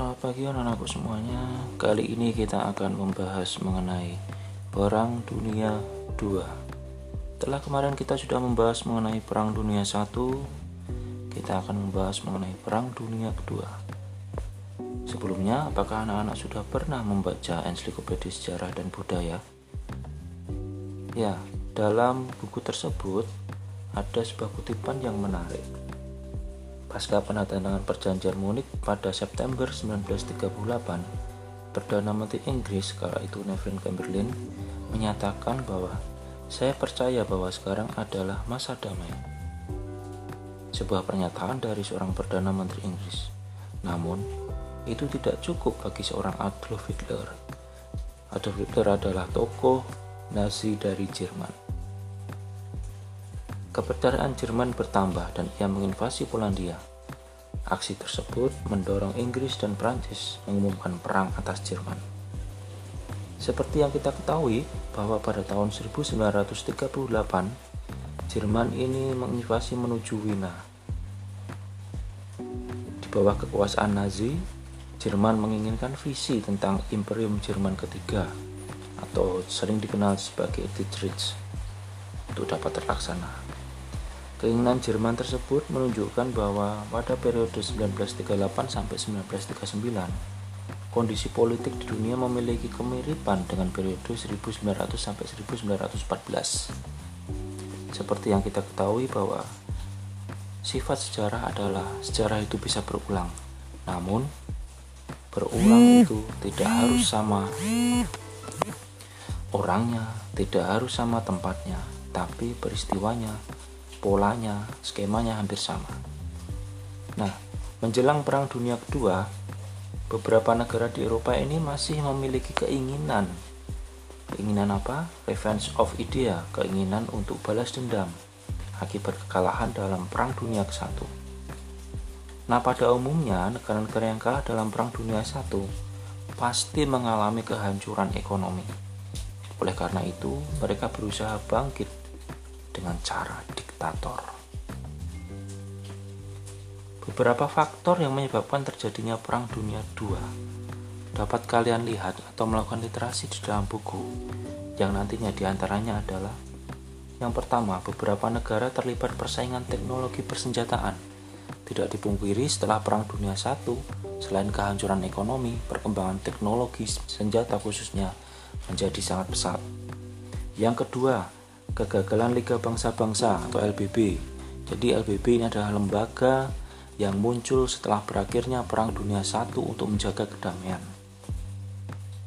selamat pagi anak-anakku semuanya. Kali ini kita akan membahas mengenai Perang Dunia II. Setelah kemarin kita sudah membahas mengenai Perang Dunia I, kita akan membahas mengenai Perang Dunia Kedua. Sebelumnya, apakah anak-anak sudah pernah membaca ensiklopedia sejarah dan budaya? Ya, dalam buku tersebut ada sebuah kutipan yang menarik Pasca penandatanganan perjanjian Munich pada September 1938, Perdana Menteri Inggris kala itu Neville Chamberlain menyatakan bahwa saya percaya bahwa sekarang adalah masa damai. Sebuah pernyataan dari seorang Perdana Menteri Inggris. Namun, itu tidak cukup bagi seorang Adolf Hitler. Adolf Hitler adalah tokoh Nazi dari Jerman. Kepercayaan Jerman bertambah dan ia menginvasi Polandia. Aksi tersebut mendorong Inggris dan Prancis mengumumkan perang atas Jerman. Seperti yang kita ketahui bahwa pada tahun 1938 Jerman ini menginvasi menuju Wina. Di bawah kekuasaan Nazi, Jerman menginginkan visi tentang Imperium Jerman ketiga atau sering dikenal sebagai Dietrich untuk dapat terlaksana. Keinginan Jerman tersebut menunjukkan bahwa pada periode 1938 sampai 1939, kondisi politik di dunia memiliki kemiripan dengan periode 1900 sampai 1914. Seperti yang kita ketahui bahwa sifat sejarah adalah sejarah itu bisa berulang. Namun, berulang itu tidak harus sama orangnya, tidak harus sama tempatnya, tapi peristiwanya polanya, skemanya hampir sama. Nah, menjelang Perang Dunia Kedua, beberapa negara di Eropa ini masih memiliki keinginan. Keinginan apa? Revenge of idea, keinginan untuk balas dendam akibat kekalahan dalam Perang Dunia ke-1. Nah, pada umumnya negara-negara yang kalah dalam Perang Dunia I pasti mengalami kehancuran ekonomi. Oleh karena itu, mereka berusaha bangkit dengan cara diktator. Beberapa faktor yang menyebabkan terjadinya Perang Dunia II dapat kalian lihat atau melakukan literasi di dalam buku yang nantinya di antaranya adalah yang pertama, beberapa negara terlibat persaingan teknologi persenjataan. Tidak dipungkiri setelah Perang Dunia I, selain kehancuran ekonomi, perkembangan teknologi senjata khususnya menjadi sangat pesat. Yang kedua, kegagalan Liga Bangsa-Bangsa atau LBB. Jadi LBB ini adalah lembaga yang muncul setelah berakhirnya Perang Dunia I untuk menjaga kedamaian.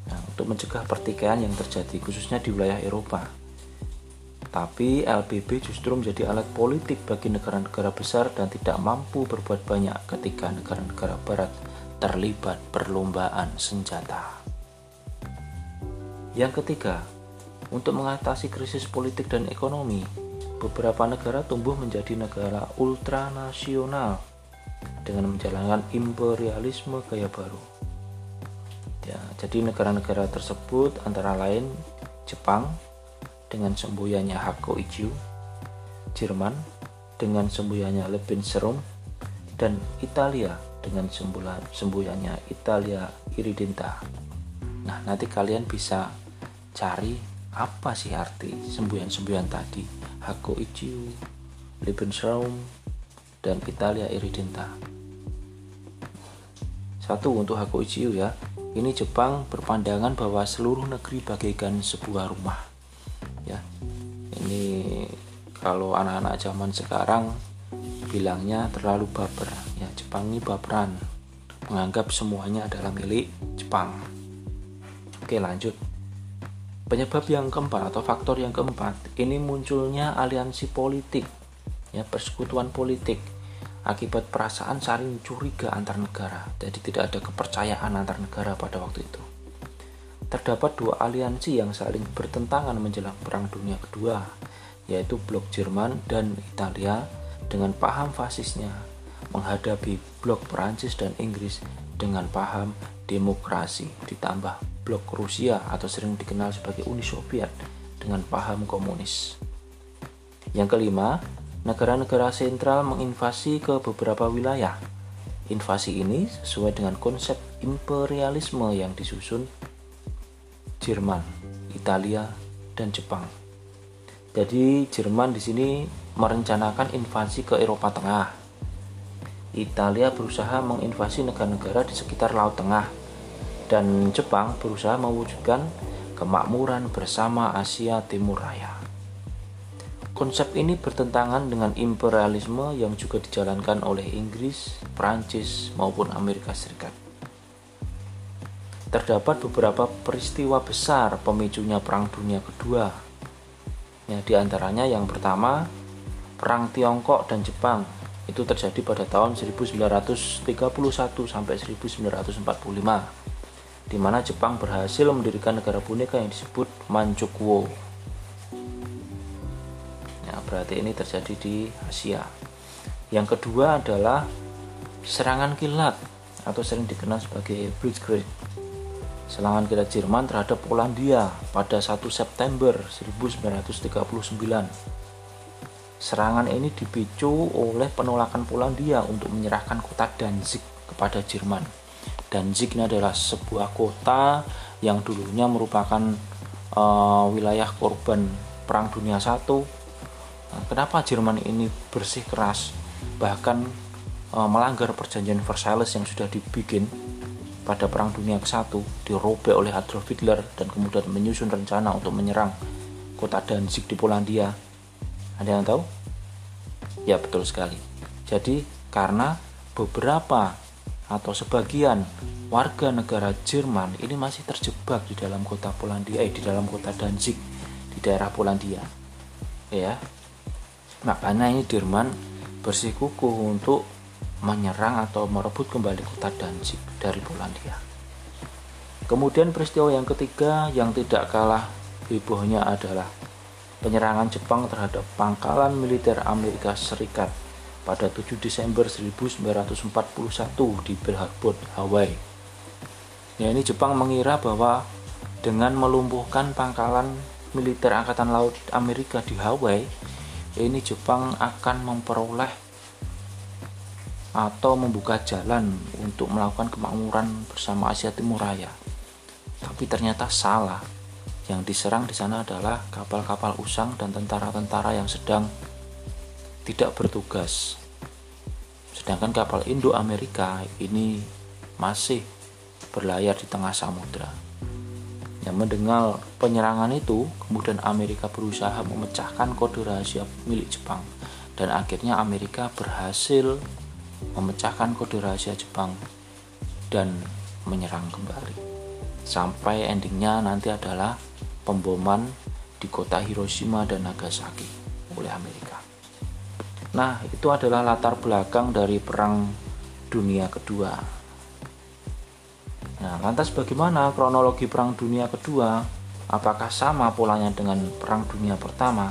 Nah, untuk mencegah pertikaian yang terjadi khususnya di wilayah Eropa. Tapi LBB justru menjadi alat politik bagi negara-negara besar dan tidak mampu berbuat banyak ketika negara-negara barat terlibat perlombaan senjata. Yang ketiga, untuk mengatasi krisis politik dan ekonomi, beberapa negara tumbuh menjadi negara ultranasional dengan menjalankan imperialisme gaya baru. Ya, jadi negara-negara tersebut antara lain Jepang dengan semboyannya Hako Ichiu, Jerman dengan semboyannya Lebensraum, dan Italia dengan semboyannya Italia Iridenta. Nah, nanti kalian bisa cari apa sih arti semboyan-semboyan tadi? Hako Ichiu, Lebensraum, dan Italia Iridenta satu untuk Hako Ichiu ya. Ini Jepang berpandangan bahwa seluruh negeri bagaikan sebuah rumah. Ya. Ini kalau anak-anak zaman sekarang bilangnya terlalu baper. Ya Jepang ini baperan. Menganggap semuanya adalah milik Jepang. Oke lanjut Penyebab yang keempat atau faktor yang keempat ini munculnya aliansi politik, ya persekutuan politik akibat perasaan saling curiga antar negara. Jadi tidak ada kepercayaan antar negara pada waktu itu. Terdapat dua aliansi yang saling bertentangan menjelang Perang Dunia Kedua, yaitu blok Jerman dan Italia dengan paham fasisnya menghadapi blok Perancis dan Inggris dengan paham demokrasi ditambah blok Rusia atau sering dikenal sebagai Uni Soviet dengan paham komunis. Yang kelima, negara-negara sentral menginvasi ke beberapa wilayah. Invasi ini sesuai dengan konsep imperialisme yang disusun Jerman, Italia, dan Jepang. Jadi Jerman di sini merencanakan invasi ke Eropa Tengah. Italia berusaha menginvasi negara-negara di sekitar Laut Tengah dan Jepang berusaha mewujudkan kemakmuran bersama Asia Timur Raya. Konsep ini bertentangan dengan imperialisme yang juga dijalankan oleh Inggris, Prancis, maupun Amerika Serikat. Terdapat beberapa peristiwa besar pemicunya Perang Dunia Kedua. Ya, di antaranya yang pertama, Perang Tiongkok dan Jepang itu terjadi pada tahun 1931 sampai 1945 di mana Jepang berhasil mendirikan negara boneka yang disebut Manchukuo berarti ini terjadi di Asia. Yang kedua adalah serangan kilat atau sering dikenal sebagai Blitzkrieg. Serangan kilat Jerman terhadap Polandia pada 1 September 1939. Serangan ini dipicu oleh penolakan Polandia untuk menyerahkan kota Danzig kepada Jerman. Danzig ini adalah sebuah kota yang dulunya merupakan uh, wilayah korban Perang Dunia I kenapa Jerman ini bersih keras bahkan e, melanggar perjanjian Versailles yang sudah dibikin pada Perang Dunia ke-1 dirobek oleh Adolf Hitler dan kemudian menyusun rencana untuk menyerang kota Danzig di Polandia. Ada yang tahu? Ya betul sekali. Jadi karena beberapa atau sebagian warga negara Jerman ini masih terjebak di dalam kota Polandia, eh di dalam kota Danzig di daerah Polandia. Ya, Makanya ini Jerman bersikukuh untuk menyerang atau merebut kembali kota Danzig dari Polandia. Kemudian peristiwa yang ketiga yang tidak kalah hebohnya adalah penyerangan Jepang terhadap pangkalan militer Amerika Serikat pada 7 Desember 1941 di Pearl Harbor, Hawaii. Ya, ini Jepang mengira bahwa dengan melumpuhkan pangkalan militer Angkatan Laut Amerika di Hawaii, ini Jepang akan memperoleh atau membuka jalan untuk melakukan kemakmuran bersama Asia Timur Raya. Tapi ternyata salah. Yang diserang di sana adalah kapal-kapal usang dan tentara-tentara yang sedang tidak bertugas. Sedangkan kapal Indo-Amerika ini masih berlayar di tengah samudra. Yang mendengar penyerangan itu, kemudian Amerika berusaha memecahkan kode rahasia milik Jepang dan akhirnya Amerika berhasil memecahkan kode rahasia Jepang dan menyerang kembali. Sampai endingnya nanti adalah pemboman di kota Hiroshima dan Nagasaki oleh Amerika. Nah, itu adalah latar belakang dari Perang Dunia Kedua. Nah, lantas bagaimana kronologi Perang Dunia Kedua? Apakah sama polanya dengan Perang Dunia Pertama?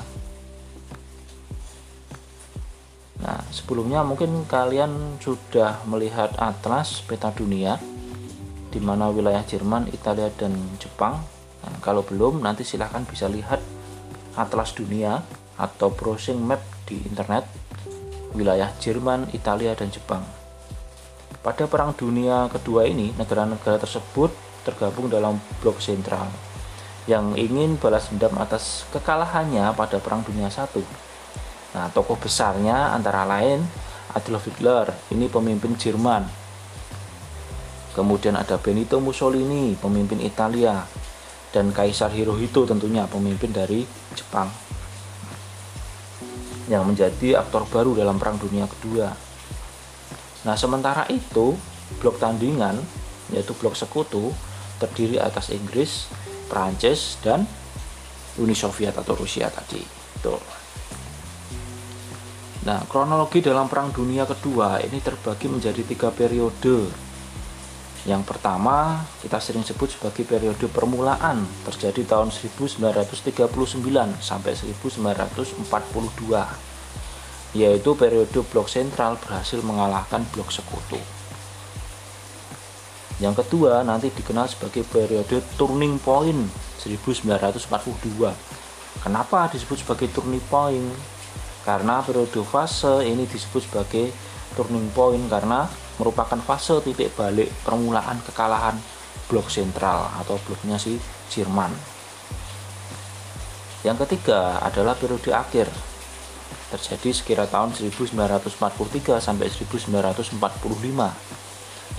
Nah, sebelumnya mungkin kalian sudah melihat atlas peta dunia di mana wilayah Jerman, Italia, dan Jepang. Nah, kalau belum, nanti silahkan bisa lihat atlas dunia atau browsing map di internet wilayah Jerman, Italia, dan Jepang. Pada Perang Dunia Kedua ini, negara-negara tersebut tergabung dalam blok sentral yang ingin balas dendam atas kekalahannya pada Perang Dunia I. Nah, tokoh besarnya antara lain Adolf Hitler, ini pemimpin Jerman. Kemudian ada Benito Mussolini, pemimpin Italia, dan Kaisar Hirohito tentunya pemimpin dari Jepang yang menjadi aktor baru dalam Perang Dunia Kedua. Nah, sementara itu, blok tandingan yaitu blok sekutu terdiri atas Inggris, Prancis dan Uni Soviet atau Rusia tadi. Tuh. Nah, kronologi dalam Perang Dunia Kedua ini terbagi menjadi tiga periode. Yang pertama, kita sering sebut sebagai periode permulaan, terjadi tahun 1939 sampai 1942 yaitu periode blok sentral berhasil mengalahkan blok sekutu. Yang kedua nanti dikenal sebagai periode turning point 1942. Kenapa disebut sebagai turning point? Karena periode fase ini disebut sebagai turning point karena merupakan fase titik balik permulaan kekalahan blok sentral atau bloknya si Jerman. Yang ketiga adalah periode akhir terjadi sekira tahun 1943 sampai 1945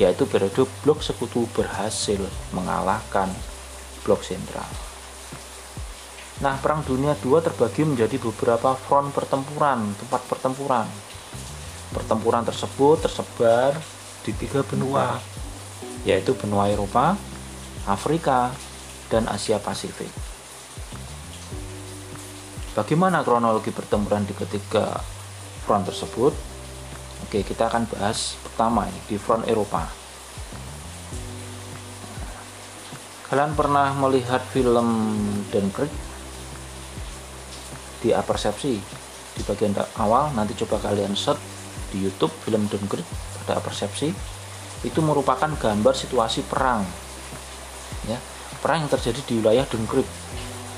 yaitu periode blok sekutu berhasil mengalahkan blok sentral. Nah, Perang Dunia II terbagi menjadi beberapa front pertempuran, tempat pertempuran. Pertempuran tersebut tersebar di tiga benua, yaitu benua Eropa, Afrika, dan Asia Pasifik. Bagaimana kronologi pertempuran di ketiga front tersebut? Oke, kita akan bahas pertama di front Eropa. Kalian pernah melihat film Dunkirk di apersepsi di bagian awal nanti coba kalian search di YouTube film Dunkirk pada apersepsi itu merupakan gambar situasi perang ya perang yang terjadi di wilayah Dunkirk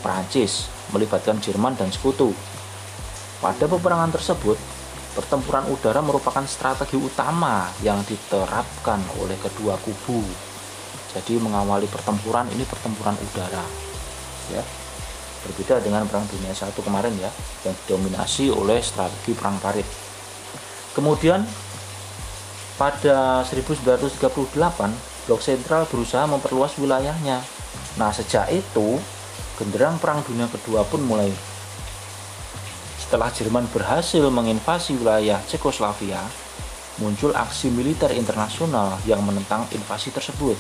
Prancis melibatkan Jerman dan sekutu. Pada peperangan tersebut, pertempuran udara merupakan strategi utama yang diterapkan oleh kedua kubu. Jadi mengawali pertempuran ini pertempuran udara. Ya. Berbeda dengan perang dunia satu kemarin ya, yang didominasi oleh strategi perang parit. Kemudian pada 1938 blok sentral berusaha memperluas wilayahnya. Nah, sejak itu genderang Perang Dunia Kedua pun mulai. Setelah Jerman berhasil menginvasi wilayah Cekoslovakia, muncul aksi militer internasional yang menentang invasi tersebut.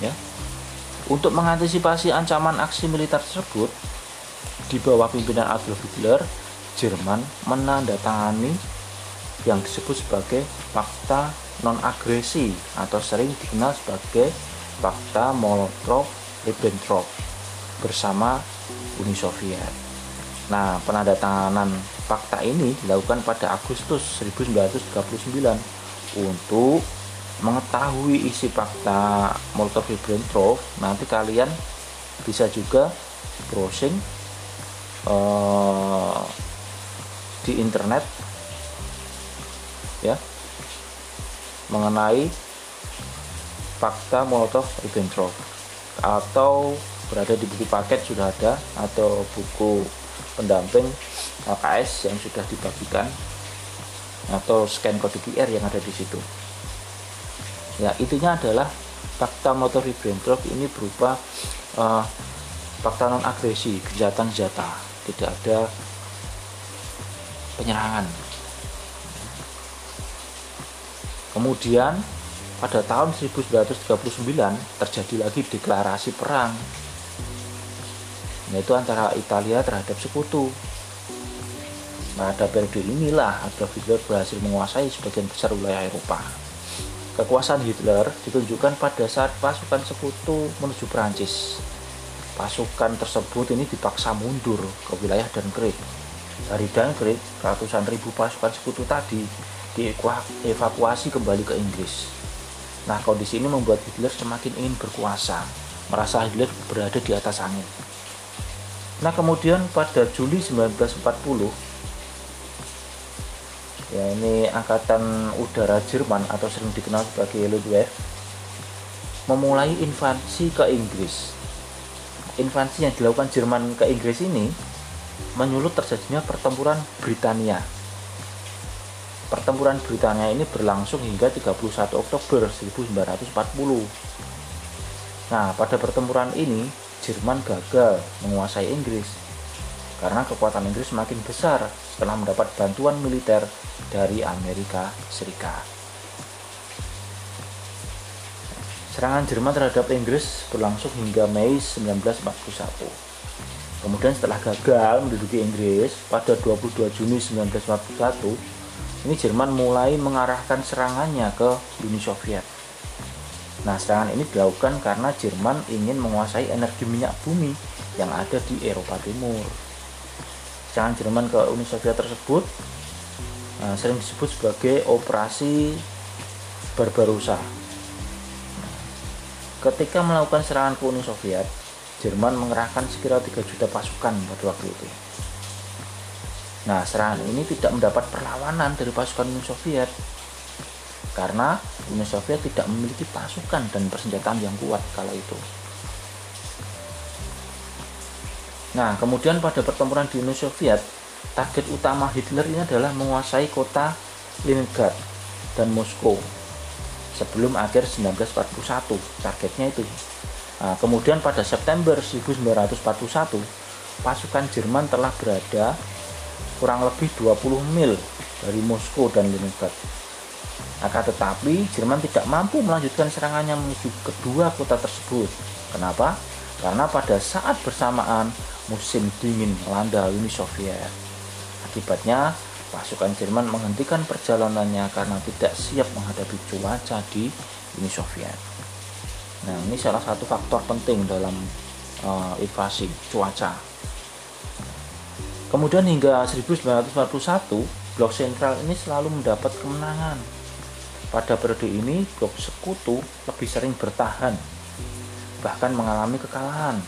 Ya. Untuk mengantisipasi ancaman aksi militer tersebut, di bawah pimpinan Adolf Hitler, Jerman menandatangani yang disebut sebagai Fakta Non-Agresi atau sering dikenal sebagai Fakta Molotov Ribbentrop bersama Uni Soviet. Nah, penandatanganan fakta ini dilakukan pada Agustus 1939 untuk mengetahui isi fakta Molotov-Ribbentrop. Nanti kalian bisa juga browsing uh, di internet ya mengenai fakta Molotov-Ribbentrop atau berada di buku paket sudah ada atau buku pendamping LKS yang sudah dibagikan atau scan kode QR yang ada di situ. Ya, intinya adalah fakta motor Ribbentrop ini berupa uh, fakta non agresi, kejahatan senjata, tidak ada penyerangan. Kemudian pada tahun 1939 terjadi lagi deklarasi perang yaitu antara Italia terhadap sekutu. Pada periode inilah Adolf Hitler berhasil menguasai sebagian besar wilayah Eropa. Kekuasaan Hitler ditunjukkan pada saat pasukan sekutu menuju Prancis pasukan tersebut ini dipaksa mundur ke wilayah Dunkirk dari Dunkirk ratusan ribu pasukan sekutu tadi dievakuasi kembali ke Inggris Nah, kondisi ini membuat Hitler semakin ingin berkuasa, merasa Hitler berada di atas angin. Nah, kemudian pada Juli 1940, ya ini angkatan udara Jerman atau sering dikenal sebagai Luftwaffe, memulai invasi ke Inggris. Invasi yang dilakukan Jerman ke Inggris ini menyulut terjadinya pertempuran Britania Pertempuran Britania ini berlangsung hingga 31 Oktober 1940. Nah, pada pertempuran ini Jerman gagal menguasai Inggris karena kekuatan Inggris semakin besar setelah mendapat bantuan militer dari Amerika Serikat. Serangan Jerman terhadap Inggris berlangsung hingga Mei 1941. Kemudian setelah gagal menduduki Inggris pada 22 Juni 1941, ini Jerman mulai mengarahkan serangannya ke Uni Soviet. Nah, serangan ini dilakukan karena Jerman ingin menguasai energi minyak bumi yang ada di Eropa Timur. Serangan Jerman ke Uni Soviet tersebut nah, sering disebut sebagai operasi Barbarossa. Ketika melakukan serangan ke Uni Soviet, Jerman mengerahkan sekira 3 juta pasukan pada waktu itu. Nah, serangan ini tidak mendapat perlawanan dari pasukan Uni Soviet karena Uni Soviet tidak memiliki pasukan dan persenjataan yang kuat kala itu. Nah, kemudian pada pertempuran di Uni Soviet, target utama Hitler ini adalah menguasai kota Leningrad dan Moskow sebelum akhir 1941. Targetnya itu. Nah, kemudian pada September 1941, pasukan Jerman telah berada kurang lebih 20 mil dari Moskow dan Leningrad. Akan tetapi, Jerman tidak mampu melanjutkan serangannya menuju kedua kota tersebut. Kenapa? Karena pada saat bersamaan musim dingin melanda Uni Soviet. Akibatnya, pasukan Jerman menghentikan perjalanannya karena tidak siap menghadapi cuaca di Uni Soviet. Nah, ini salah satu faktor penting dalam uh, invasi cuaca. Kemudian hingga 1941, blok sentral ini selalu mendapat kemenangan. Pada periode ini, blok sekutu lebih sering bertahan, bahkan mengalami kekalahan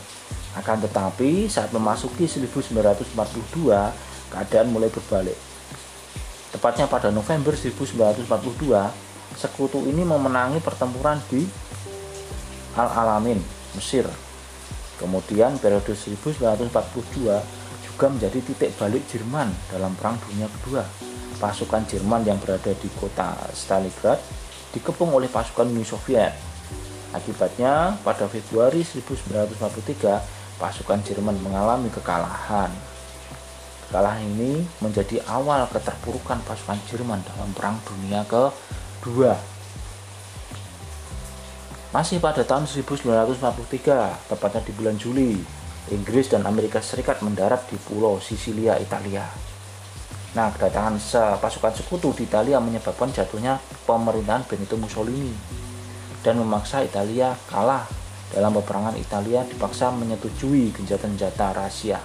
akan tetapi saat memasuki 1942 keadaan mulai berbalik. Tepatnya pada November 1942, sekutu ini memenangi pertempuran di Al-Alamin, Mesir. Kemudian periode 1942 juga menjadi titik balik Jerman dalam Perang Dunia Kedua. Pasukan Jerman yang berada di kota Stalingrad dikepung oleh pasukan Uni Soviet. Akibatnya, pada Februari 1943, pasukan Jerman mengalami kekalahan. Kekalahan ini menjadi awal keterpurukan pasukan Jerman dalam Perang Dunia Kedua. Masih pada tahun 1943, tepatnya di bulan Juli, Inggris dan Amerika Serikat mendarat di pulau Sisilia, Italia. Nah, kedatangan pasukan sekutu di Italia menyebabkan jatuhnya pemerintahan Benito Mussolini dan memaksa Italia kalah dalam peperangan Italia dipaksa menyetujui gencatan senjata rahasia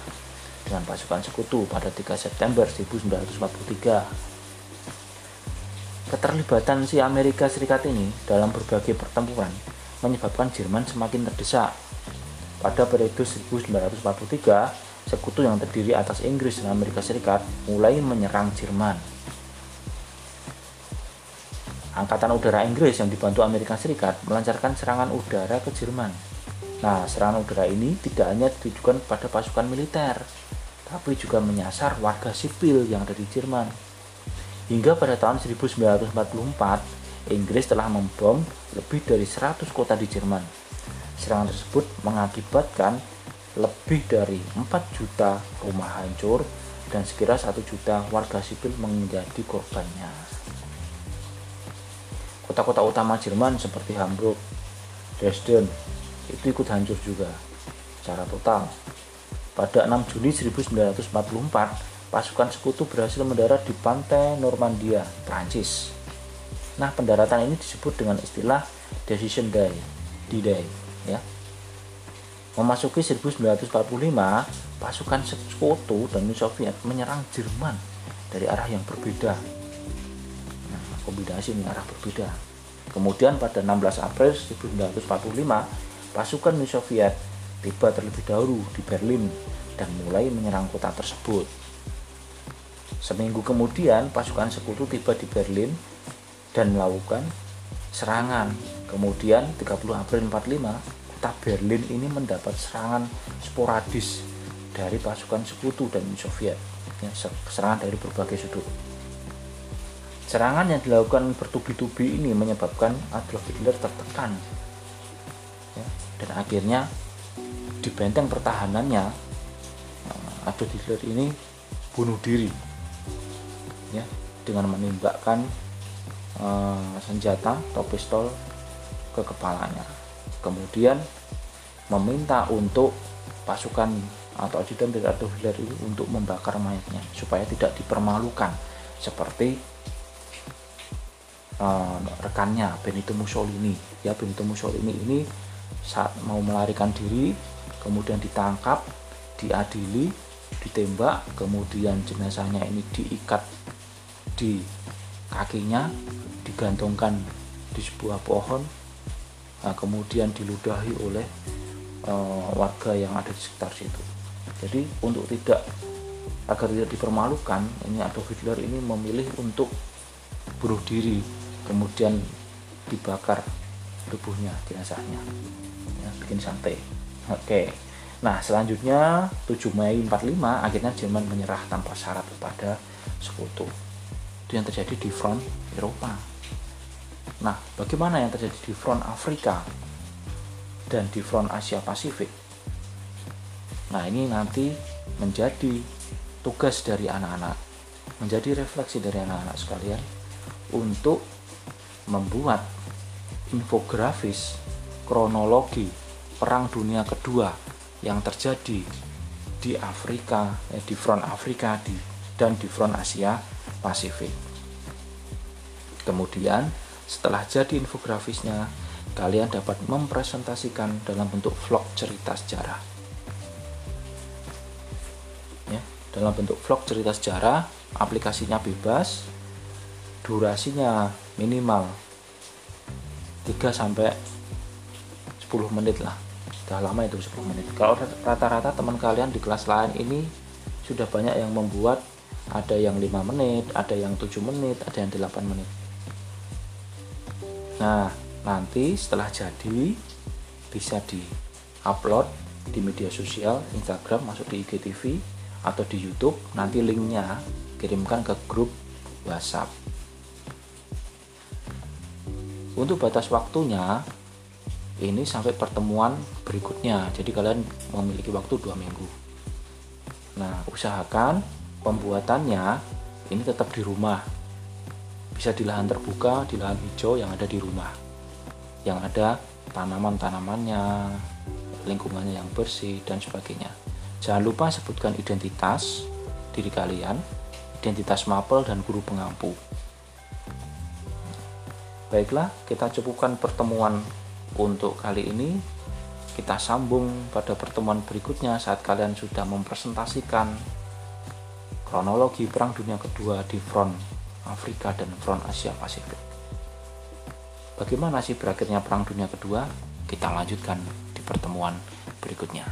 dengan pasukan sekutu pada 3 September 1943. Keterlibatan si Amerika Serikat ini dalam berbagai pertempuran menyebabkan Jerman semakin terdesak. Pada periode 1943, sekutu yang terdiri atas Inggris dan Amerika Serikat mulai menyerang Jerman. Angkatan Udara Inggris yang dibantu Amerika Serikat melancarkan serangan udara ke Jerman. Nah, serangan udara ini tidak hanya ditujukan pada pasukan militer, tapi juga menyasar warga sipil yang ada di Jerman. Hingga pada tahun 1944, Inggris telah membom lebih dari 100 kota di Jerman. Serangan tersebut mengakibatkan lebih dari 4 juta rumah hancur dan sekira 1 juta warga sipil menjadi korbannya. Kota-kota utama Jerman seperti Hamburg, Dresden itu ikut hancur juga secara total. Pada 6 Juni 1944, pasukan sekutu berhasil mendarat di pantai Normandia, Prancis. Nah, pendaratan ini disebut dengan istilah Decision Day, D-Day, ya. Memasuki 1945, pasukan sekutu dan Uni Soviet menyerang Jerman dari arah yang berbeda kombinasi ini arah berbeda. Kemudian pada 16 April 1945, pasukan Uni Soviet tiba terlebih dahulu di Berlin dan mulai menyerang kota tersebut. Seminggu kemudian, pasukan sekutu tiba di Berlin dan melakukan serangan. Kemudian 30 April 45, kota Berlin ini mendapat serangan sporadis dari pasukan sekutu dan Uni Soviet. Ya, serangan dari berbagai sudut. Serangan yang dilakukan bertubi-tubi ini menyebabkan Adolf Hitler tertekan ya, dan akhirnya di benteng pertahanannya eh, Adolf Hitler ini bunuh diri ya dengan menembakkan uh, senjata atau pistol ke kepalanya. Kemudian meminta untuk pasukan atau ajudan dari Adolf Hitler ini untuk membakar mayatnya supaya tidak dipermalukan. Seperti uh, rekannya Benito Mussolini. Ya Benito Mussolini ini saat mau melarikan diri kemudian ditangkap diadili ditembak kemudian jenazahnya ini diikat di kakinya digantungkan di sebuah pohon nah, kemudian diludahi oleh uh, warga yang ada di sekitar situ. Jadi untuk tidak agar tidak dipermalukan ini Adolf Hitler ini memilih untuk bunuh diri kemudian dibakar tubuhnya jenazahnya. Ya, bikin sate oke. Nah selanjutnya 7 Mei 45 akhirnya Jerman menyerah tanpa syarat kepada sekutu itu yang terjadi di front Eropa. Nah bagaimana yang terjadi di front Afrika dan di front Asia Pasifik? Nah ini nanti menjadi tugas dari anak-anak menjadi refleksi dari anak-anak sekalian untuk membuat infografis kronologi Perang Dunia Kedua yang terjadi di Afrika, eh, di front Afrika di, dan di front Asia Pasifik. Kemudian setelah jadi infografisnya, kalian dapat mempresentasikan dalam bentuk vlog cerita sejarah. Ya, dalam bentuk vlog cerita sejarah, aplikasinya bebas, durasinya minimal 3 sampai 10 menit lah sudah lama itu 10 menit kalau rata-rata teman kalian di kelas lain ini sudah banyak yang membuat ada yang 5 menit ada yang 7 menit ada yang 8 menit. Nah nanti setelah jadi bisa di upload di media sosial Instagram masuk di IGTV atau di YouTube. Nanti linknya kirimkan ke grup WhatsApp. Untuk batas waktunya ini sampai pertemuan berikutnya. Jadi kalian memiliki waktu dua minggu. Nah usahakan pembuatannya ini tetap di rumah. Bisa di lahan terbuka di lahan hijau yang ada di rumah. Yang ada tanaman-tanamannya lingkungannya yang bersih dan sebagainya. Jangan lupa sebutkan identitas diri kalian identitas mapel dan guru pengampu. Baiklah, kita cukupkan pertemuan untuk kali ini. Kita sambung pada pertemuan berikutnya saat kalian sudah mempresentasikan kronologi Perang Dunia Kedua di front Afrika dan front Asia Pasifik. Bagaimana sih berakhirnya Perang Dunia Kedua? Kita lanjutkan di pertemuan berikutnya.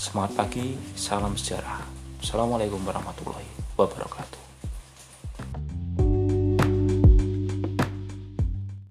Semangat pagi, salam sejarah. Assalamualaikum warahmatullahi wabarakatuh.